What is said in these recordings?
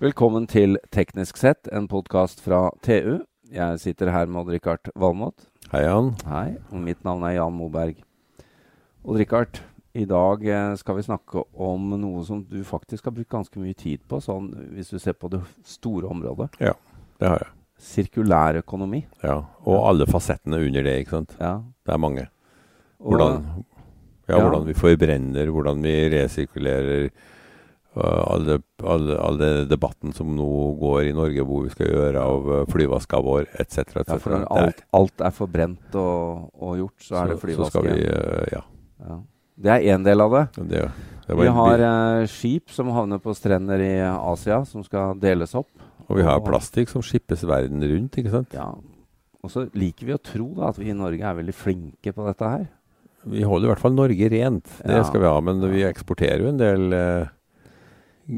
Velkommen til Teknisk sett, en podkast fra TU. Jeg sitter her med Odd-Rikard Valmot. Hei, Jan. Hei. Og mitt navn er Jan Moberg. Odd-Rikard, i dag eh, skal vi snakke om noe som du faktisk har brukt ganske mye tid på, sånn hvis du ser på det store området. Ja, det har jeg. Sirkulær økonomi. Ja, Og alle fasettene under det, ikke sant. Ja. Det er mange. Hvordan, ja, Ja. hvordan vi forbrenner, hvordan vi resirkulerer. Og alle, alle, alle debatten som nå går i Norge, hvor vi skal gjøre av eh, flyvaska vår, etc. Et ja, for når alt, alt er forbrent og, og gjort, så er det så skal vi, eh, ja. Ja. Det er én del av det. Det, det Vi har eh, skip som havner på strender i Asia, som skal deles opp. og vi har plastikk som skippes verden rundt, ikke sant. Ja. Og så liker vi å tro da, at vi i Norge er veldig flinke på dette her. Vi holder i hvert fall Norge rent, det skal vi ha. Men vi eksporterer jo en del eh,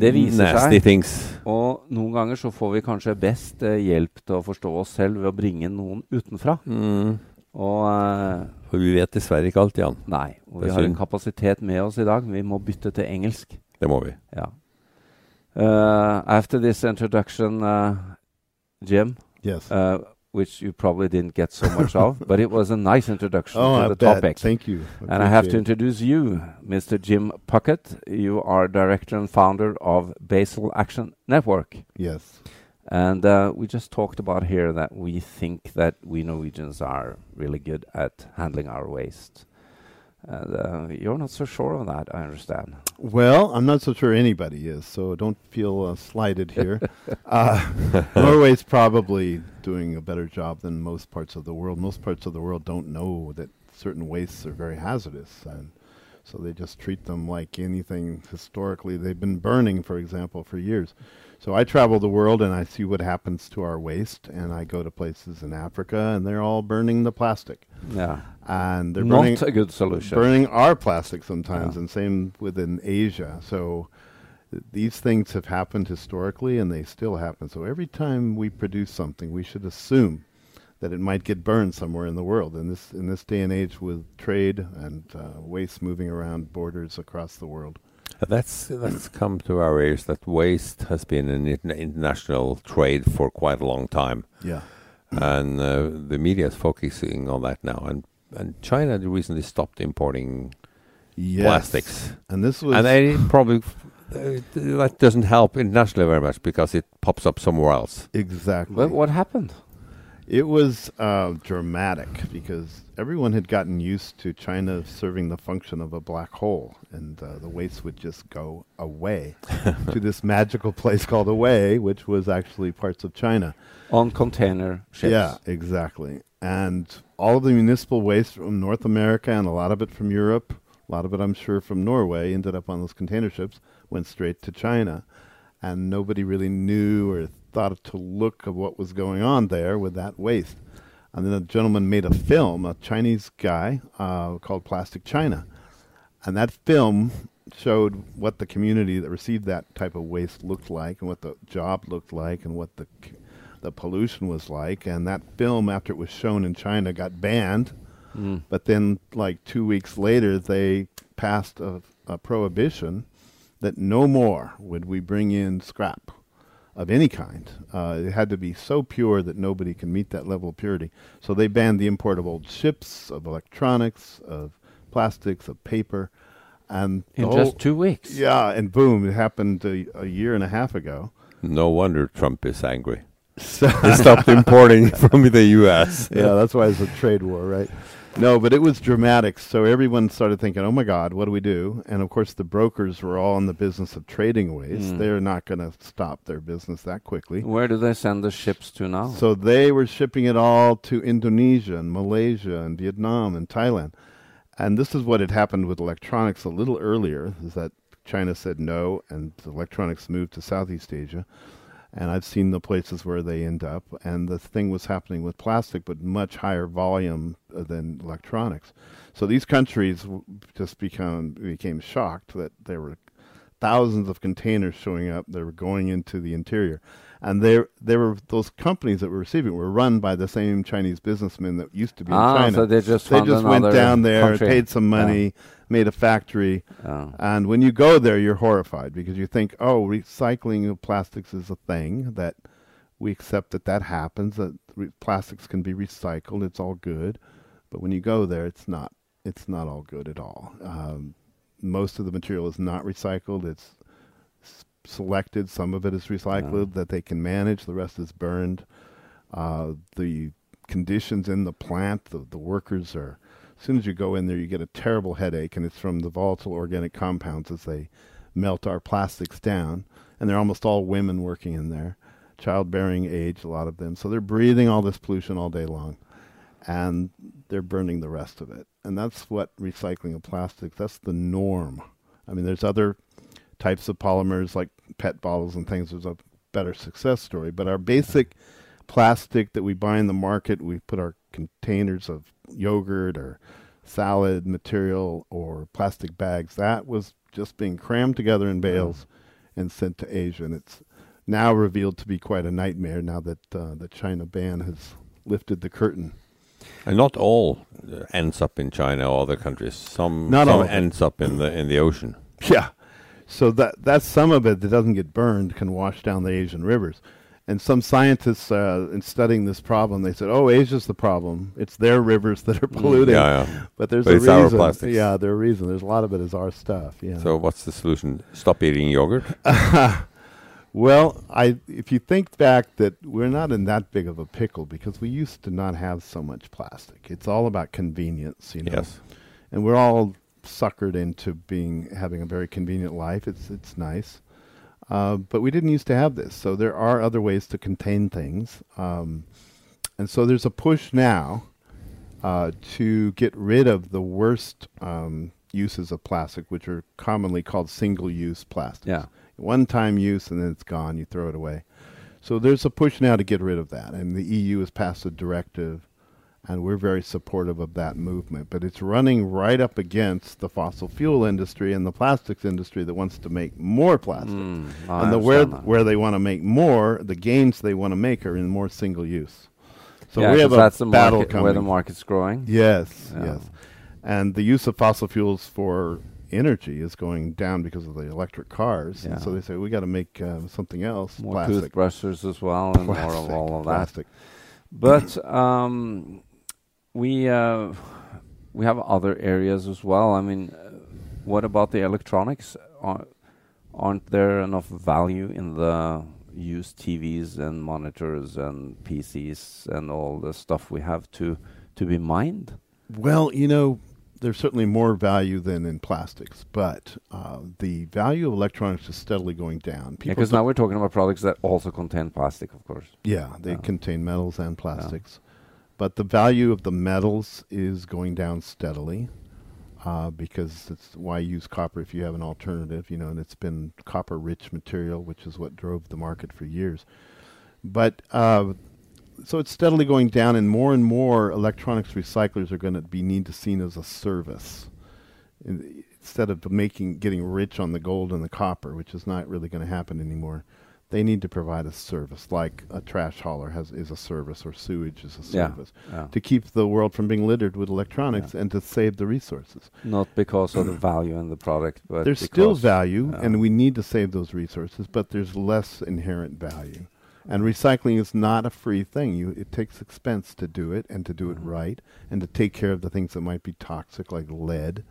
Det viser nasty seg. things. Og noen ganger så får vi kanskje best eh, hjelp til å forstå oss selv ved å bringe noen utenfra. Mm. Og eh, For vi vet dessverre ikke alt, Jan. nei, og Det vi er har en synd. kapasitet med oss i dag. Vi må bytte til engelsk. Det må vi. Ja. Uh, after this introduction, uh, Jim, Yes. uh, which you probably didn't get so much of, but it was a nice introduction oh, to I the bet. topic. Thank you. And I have to introduce you, Mr. Jim Puckett. You are director and founder of Basel Action Network. Yes. And uh, we just talked about here that we think that we Norwegians are really good at handling our waste. And uh, you're not so sure of that, I understand. Well, I'm not so sure anybody is, so don't feel uh, slighted here. uh, Norway's probably doing a better job than most parts of the world. Most parts of the world don't know that certain wastes are very hazardous, and so they just treat them like anything historically. They've been burning, for example, for years. So I travel the world and I see what happens to our waste, and I go to places in Africa, and they're all burning the plastic, Yeah. and they're burning Not a good solution. burning our plastic sometimes, Yeah. and same within Asia. So th- these things have happened historically, and they still happen. So every time we produce something, we should assume that it might get burned somewhere in the world. In this in this day and age, with trade and uh, waste moving around borders across the world. That's that's come to our ears that waste has been an international trade for quite a long time, Yeah. and uh, the media is focusing on that now. And and China recently stopped importing Yes. plastics, And this was and they probably uh, that doesn't help internationally very much because it pops up somewhere else. exactly. But what happened? It was uh, dramatic because everyone had gotten used to China serving the function of a black hole, and uh, the waste would just go away to this magical place called Away, which was actually parts of China. On container ships. Yeah, exactly. And all of the municipal waste from North America and a lot of it from Europe, a lot of it, I'm sure, from Norway, ended up on those container ships, went straight to China. And nobody really knew or thought to look of what was going on there with that waste. And then a gentleman made a film, a Chinese guy uh, called Plastic China. And that film showed what the community that received that type of waste looked like and what the job looked like and what the the pollution was like. And that film, after it was shown in China, got banned. Mm. But then, like two weeks later, they passed a, a prohibition that no more would we bring in scrap of any kind. Uh, it had to be so pure that nobody can meet that level of purity. So they banned the import of old ships, of electronics, of plastics, of paper, and In whole- just two weeks. yeah, and boom, it happened a, a year and a half ago. No wonder Trump is angry. So He stopped importing from the U.S. yeah, that's why it's a trade war, right? No, but it was dramatic. So everyone started thinking, "Oh my God, what do we do?" And of course, the brokers were all in the business of trading waste. Mm. They're not going to stop their business that quickly. Where do they send the ships to now? So they were shipping it all to Indonesia and Malaysia and Vietnam and Thailand. And this is what had happened with electronics a little earlier, is that China said no and electronics moved to Southeast Asia. And I've seen the places where they end up. And the thing was happening with plastic, but much higher volume uh, than electronics. So these countries just become became shocked that there were thousands of containers showing up. They were going into the interior. And there, there were those companies that were receiving were run by the same Chinese businessmen that used to be ah, in China. so they just they just went down there, country. paid some money, made a factory, Oh. and when you go there, you're horrified because you think, oh, recycling of plastics is a thing that we accept that that happens. That re- plastics can be recycled. It's all good, but when you go there, it's not. It's not all good at all. Um, most of the material is not recycled. It's selected. Some of it is recycled that they can manage. The rest is burned. Uh, the conditions in the plant, the, the workers are. As soon as you go in there, you get a terrible headache, and it's from the volatile organic compounds as they melt our plastics down. And they're almost all women working in there, childbearing age, a lot of them. So they're breathing all this pollution all day long, and they're burning the rest of it. And that's what recycling of plastics. That's the norm. I mean, there's other types of polymers like PET bottles and things. There's a better success story, but our basic plastic that we buy in the market, we put our containers of yogurt or salad material or plastic bags. That was just being crammed together in bales and sent to Asia, and it's now revealed to be quite a nightmare. Now that uh, the China ban has lifted the curtain. And not all uh, ends up in China or other countries. Some, Not some all ends up in the in the ocean. Yeah. So that that's some of it that doesn't get burned can wash down the Asian rivers. And some scientists, uh, in studying this problem, they said, "Oh, Asia's the problem. It's their rivers that are polluting." Yeah, yeah. But there's But a it's our reason. plastics. Yeah, there's a reason. There's a lot of it is our stuff. Yeah. So what's the solution? Stop eating yogurt? Well, I if you think back that we're not in that big of a pickle because we used to not have so much plastic. It's all about convenience, you know. Yes. And we're all suckered into being having a very convenient life. It's it's nice. Uh, but we didn't used to have this. So there are other ways to contain things. Um, and so there's a push now uh, to get rid of the worst um, uses of plastic, which are commonly called single-use plastics Yeah. one time use and then it's gone, you throw it away. So there's a push now to get rid of that, and the EU has passed a directive, and we're very supportive of that movement. But it's running right up against the fossil fuel industry and the plastics industry that wants to make more plastic. Mm, and the where where they want to make more, the gains they want to make are in more single use. So yeah, we have a that's the battle market coming. where the market's growing. Yes, Yeah. yes. And the use of fossil fuels for energy is going down because of the electric cars. And so they say we got to make uh, something else. More plastic. toothbrushes as well, and more of Plastic, all of that. plastic. But um, we uh, we have other areas as well. I mean, uh, what about the electronics? Are, aren't there enough value in the used TVs and monitors and PCs and all the stuff we have to to be mined? Well, you know, there's certainly more value than in plastics, but uh, the value of electronics is steadily going down. Because don't- now we're talking about products that also contain plastic, of course. Yeah, they Yeah. contain metals and plastics. But the value of the metals is going down steadily uh, because it's why use copper if you have an alternative, you know, and it's been copper rich material, which is what drove the market for years. But uh, so it's steadily going down, and more and more electronics recyclers are going to be need to seen as a service instead of making getting rich on the gold and the copper, which is not really going to happen anymore. They need to provide a service, like a trash hauler has is a service, or sewage is a service, yeah. to keep the world from being littered with electronics and to save the resources. Not because of the value in the product, but There's still value, yeah. and we need to save those resources, but there's less inherent value. And recycling is not a free thing. You, it takes expense to do it, and to do it Mhm. right, and to take care of the things that might be toxic, like lead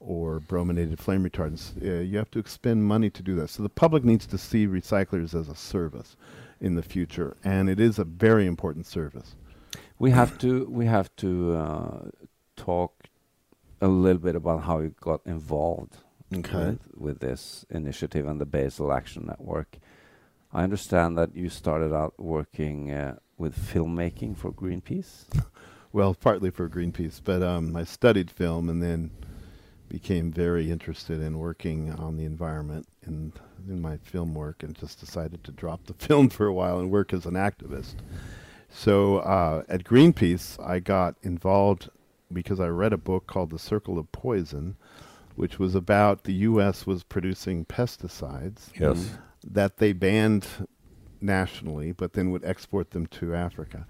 or brominated flame retardants. Uh, you have to expend money to do that. So the public needs to see recyclers as a service in the future, and it is a very important service. We have to we have to uh, talk a little bit about how you got involved with, with this initiative and the Basel Action Network. I understand that you started out working uh, with filmmaking for Greenpeace. Well, partly for Greenpeace, but um, I studied film and then became very interested in working on the environment in in my film work, and just decided to drop the film for a while and work as an activist. So uh, at Greenpeace, I got involved because I read a book called The Circle of Poison, which was about the U.S. was producing pesticides Yes. that they banned nationally, but then would export them to Africa.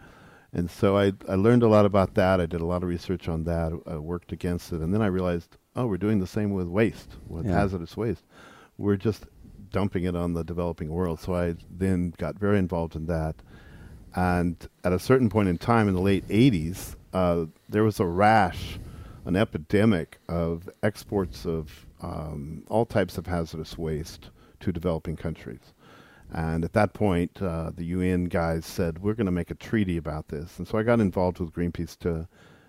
And so I, I learned a lot about that. I did a lot of research on that. I worked against it. And then I realized, oh, we're doing the same with waste, with Yeah. hazardous waste. We're just dumping it on the developing world. So I then got very involved in that. And at a certain point in time in the late 80s, uh, there was a rash, an epidemic of exports of um, all types of hazardous waste to developing countries. And at that point, uh, the UN guys said, we're going to make a treaty about this. And so I got involved with Greenpeace to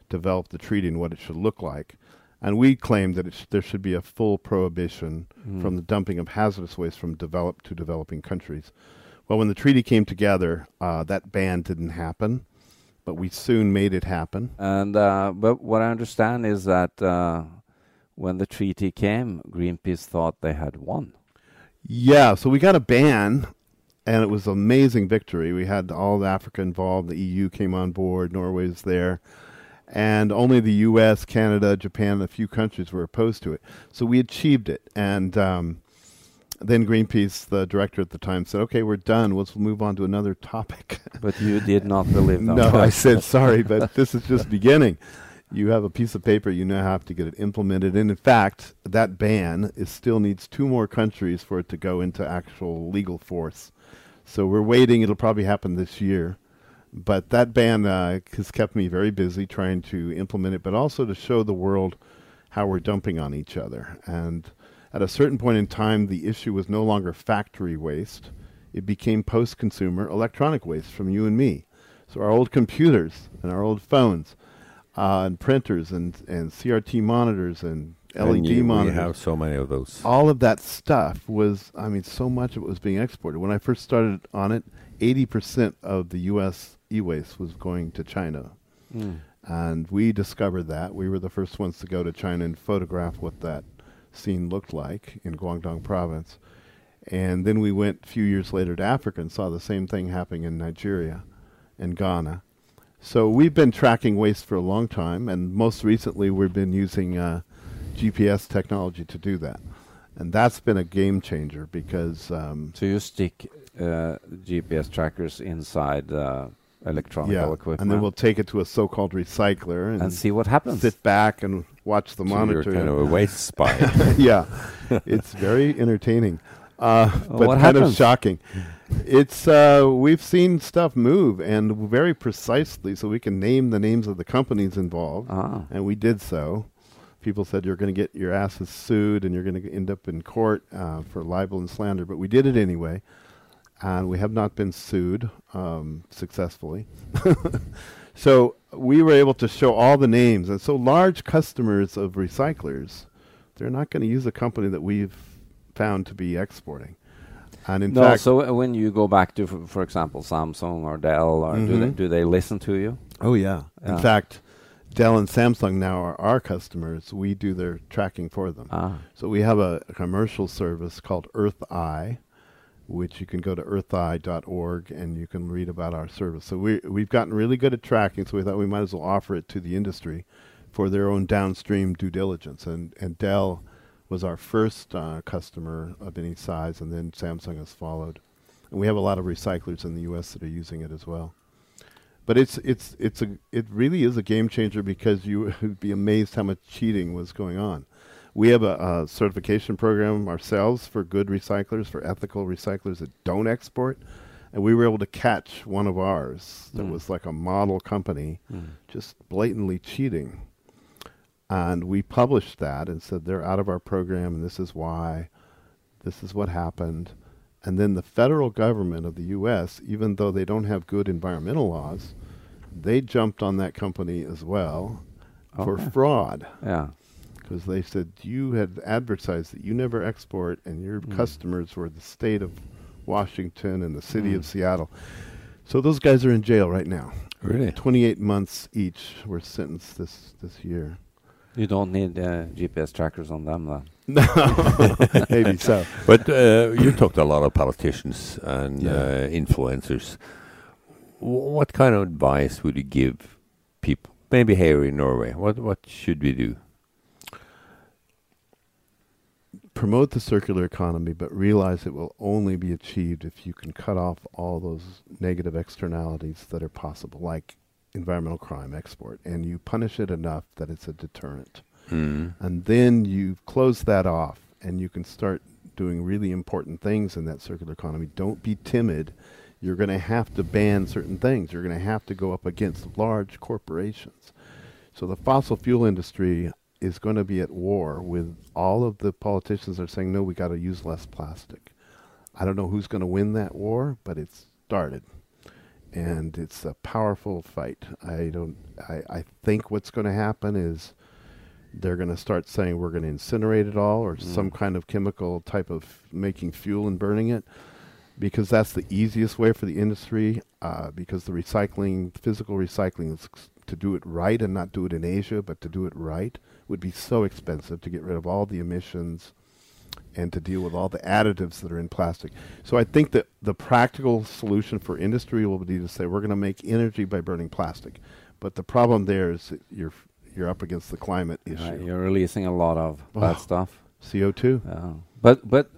develop the treaty and what it should look like. And we claimed that it sh- there should be a full prohibition Mm. from the dumping of hazardous waste from developed to developing countries. Well, when the treaty came together, uh, that ban didn't happen, but we soon made it happen. And uh, but what I understand is that uh, when the treaty came, Greenpeace thought they had won. Yeah, so we got a ban, and it was an amazing victory. We had all Africa involved. The EU came on board. Norway was there, and only the U.S., Canada, Japan, and a few countries were opposed to it. So we achieved it, and um, then Greenpeace, the director at the time, said, "Okay, we're done. Let's move on to another topic." But you did not believe them. no, I said sorry, but this is just beginning. You have a piece of paper, you now have to get it implemented. And in fact, that ban is still needs two more countries for it to go into actual legal force. So we're waiting. It'll probably happen this year. But that ban uh, has kept me very busy trying to implement it, but also to show the world how we're dumping on each other. And at a certain point in time, the issue was no longer factory waste. It became post-consumer electronic waste from you and me. So our old computers and our old phones uh, and printers and, and CRT monitors and LED And you- monitors. We have so many of those. all of that stuff was, I mean, so much of it was being exported. When I first started on it, 80% of the U.S. e-waste was going to China. Mm. And we discovered that. We were the first ones to go to China and photograph what that scene looked like in Guangdong province. And then we went a few years later to Africa and saw the same thing happening in Nigeria and Ghana. So we've been tracking waste for a long time, and most recently we've been using uh, GPS technology to do that. And that's been a game changer because um, So you stick uh, GPS trackers inside uh, electronic yeah, equipment and then we'll take it to a so-called recycler and, and see what happens. sit back and watch the So monitor. You're kind of a waste spy. yeah, it's very entertaining, uh, Well, but what kind of shocking. It's uh, we've seen stuff move and very precisely, so we can name the names of the companies involved, Ah. and we did so. People said you're going to get your asses sued and you're going to end up in court uh, for libel and slander, but we did it anyway, and we have not been sued um, successfully. so we were able to show all the names, and so large customers of recyclers, they're not going to use a company that we've found to be exporting. And in no, fact, so when you go back to, for, for example, Samsung or Dell, or do, they, Mhm. do they listen to you? oh yeah. In fact, Dell and Samsung now are our customers. We do their tracking for them. Ah, So we have a, a commercial service called Earth Eye, which you can go to eartheye.org and you can read about our service. So we we've gotten really good at tracking, so we thought we might as well offer it to the industry for their own downstream due diligence. And and Dell was our first uh, customer of any size, and then Samsung has followed. And we have a lot of recyclers in the U.S. that are using it as well. But it's it's it's a it really is a game changer because you would be amazed how much cheating was going on. We have a, a certification program ourselves for good recyclers, for ethical recyclers that don't export, and we were able to catch one of ours that Mm. was like a model company mm. just blatantly cheating. And we published that and said they're out of our program and this is why, this is what happened. And then the federal government of the U.S., even though they don't have good environmental laws, they jumped on that company as well for fraud yeah. Because they said you had advertised that you never export and your Mm. customers were the state of Washington and the city Mm. of Seattle. So those guys are in jail right now. really? 28 months each were sentenced this this year. You don't need uh, GPS trackers on them then. No, maybe so. But uh, you talked to a lot of politicians and Yeah. uh, influencers. W- what kind of advice would you give people, maybe here in Norway? What what should we do? Promote the circular economy, but realize it will only be achieved if you can cut off all those negative externalities that are possible, like environmental crime export, and you punish it enough that it's a deterrent. Mm. And then you close that off and you can start doing really important things in that circular economy. Don't be timid. You're going to have to ban certain things. You're going to have to go up against large corporations. So the fossil fuel industry is going to be at war with all of the politicians that are saying, no, we got to use less plastic. I don't know who's going to win that war, but it's started. And it's a powerful fight. I don't. I, I think what's going to happen is they're going to start saying we're going to incinerate it all or Mm. some kind of chemical type of making fuel and burning it because that's the easiest way for the industry uh, because the recycling physical recycling is to do it right and not do it in asia but to do it right would be so expensive to get rid of all the emissions and to deal with all the additives that are in plastic so i think that the practical solution for industry will be to say we're going to make energy by burning plastic but the problem there is that you're you're up against the climate issue Right, you're releasing a lot of bad Oh. stuff. co2 Yeah. But but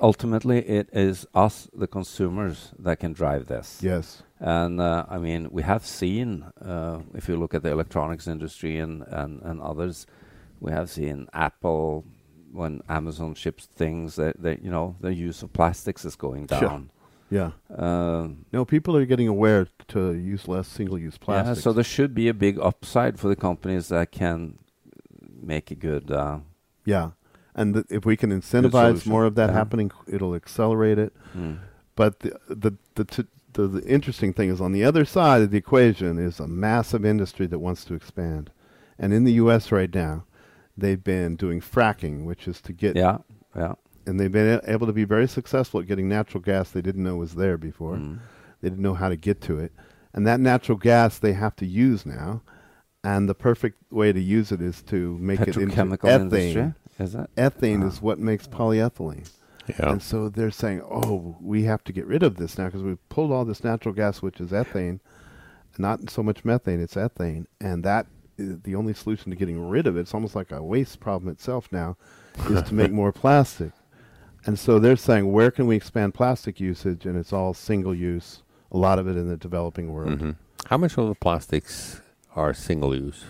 ultimately, it is us, the consumers, that can drive this. yes And uh, I mean, we have seen, uh, if you look at the electronics industry and, and, and others, we have seen Apple when Amazon ships things that, that you know the use of plastics is going Sure. down. yeah Um, No, people are getting aware to use less single-use yeah, plastics. so there should be a big upside for the companies that can make a good. Uh, yeah, and th- if we can incentivize more of that Yeah. happening, it'll accelerate it. mm, But the the the, t- the the interesting thing is on the other side of the equation is a massive industry that wants to expand, and in the U.S. right now, they've been doing fracking, which is to get yeah, yeah. and they've been a- able to be very successful at getting natural gas they didn't know was there before. Mm. They didn't know how to get to it. And that natural gas they have to use now. And the perfect way to use it is to make it into ethane. industry, is that? Ethane is what makes polyethylene. Yeah. And so they're saying, oh, we have to get rid of this now because we've pulled all this natural gas, which is ethane, not so much methane, it's ethane. And that is the only solution to getting rid of it. It's almost like a waste problem itself now, is to make more plastic. And so they're saying, where can we expand plastic usage? And it's all single use, a lot of it in the developing world. hmm How much of the plastics are single use?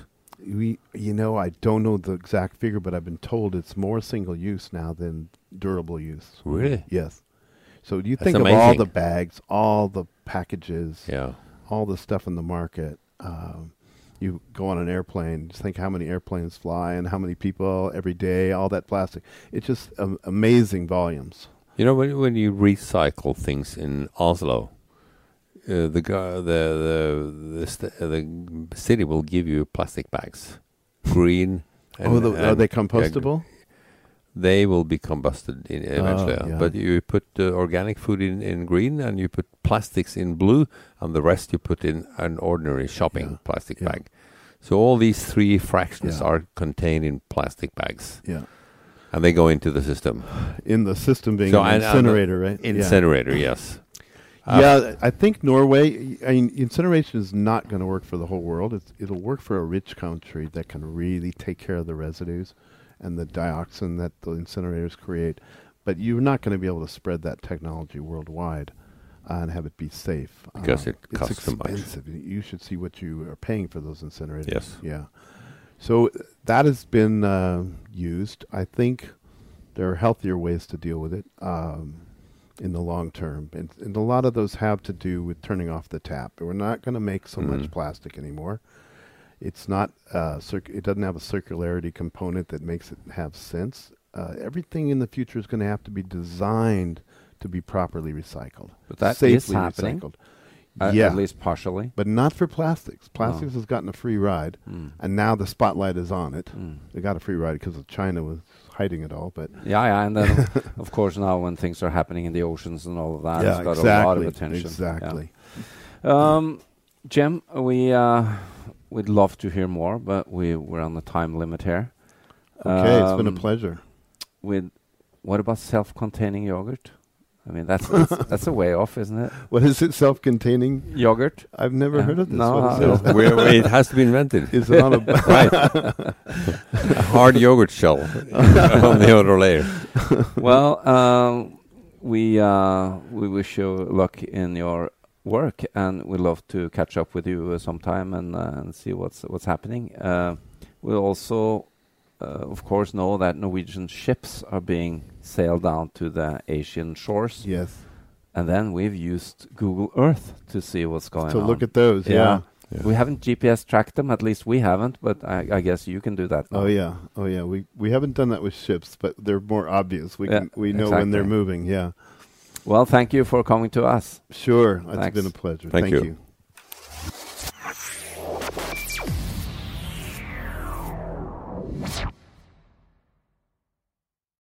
We, you know, I don't know the exact figure, but I've been told it's more single use now than durable use. Really? Yes. So you That's think of all the bags, all the packages, Yeah. all the stuff in the market? Um, you go on an airplane, just think how many airplanes fly and how many people every day, all that plastic. It's just um, amazing volumes. You know, when when you recycle things in Oslo, uh, the the the the, st- uh, the city will give you plastic bags, green. oh, the, are they compostable? they will be combusted in eventually. Oh, yeah. But you put uh, organic food in, in green, and you put plastics in blue, and the rest you put in an ordinary shopping Yeah, plastic yeah. bag. So all these three fractions are contained in plastic bags, Yeah. and they go into the system. In the system being So an and- and the incinerator, right? Incinerator, yes. Uh, yeah, I think Norway. I mean, incineration is not going to work for the whole world. It's, it'll work for a rich country that can really take care of the residues and the dioxin that the incinerators create. But you're not going to be able to spread that technology worldwide uh, and have it be safe Because it it's costs much. expensive. You should see what you are paying for those incinerators. Yes. Yeah. So uh, that has been uh, used. I think there are healthier ways to deal with it um, in the long term, and, and a lot of those have to do with turning off the tap. We're not going to make so much Mhm. plastic anymore. It's not. Uh, circ- it doesn't have a circularity component that makes it have sense. Uh, everything in the future is going to have to be designed to be properly recycled, But that is safely happening, recycled. At, yeah, at least partially. but not for plastics. Plastics has gotten a free ride, Mm. and now the spotlight is on it. Mm. They got a free ride because China was hiding it all, but Yeah, yeah, and then of course now when things are happening in the oceans and all of that, it's got a lot of attention. Yeah. Exactly. Um, Jim, we uh, we'd love to hear more, but we we're on the time limit here. Okay, it's been a Um, pleasure. With what about self-containing yogurt? I mean, that's that's, that's a way off, isn't it? What is it? Self-containing? Yogurt. I've never Yeah. heard of this. No, What is where, where it has to be invented. It's it on a? right. Hard yogurt shell on the outer layer. well, um, we uh, we wish you luck in your work, and we'd love to catch up with you uh, sometime and uh, and see what's what's happening. Uh, we also, Uh, of course, know that Norwegian ships are being sailed down to the Asian shores, yes. and then we've used Google Earth to see what's going To on. To look at those. Yeah. Yeah. Yeah. We haven't GPS tracked them, at least we haven't, but I, I guess you can do that. Oh, now. Oh yeah. Oh yeah. We we haven't done that with ships, but they're more obvious. We Yeah, can we know when they're moving. Yeah. Well, thank you for coming to us. Sure. It's Thanks. been a pleasure. Thank Thank you. you.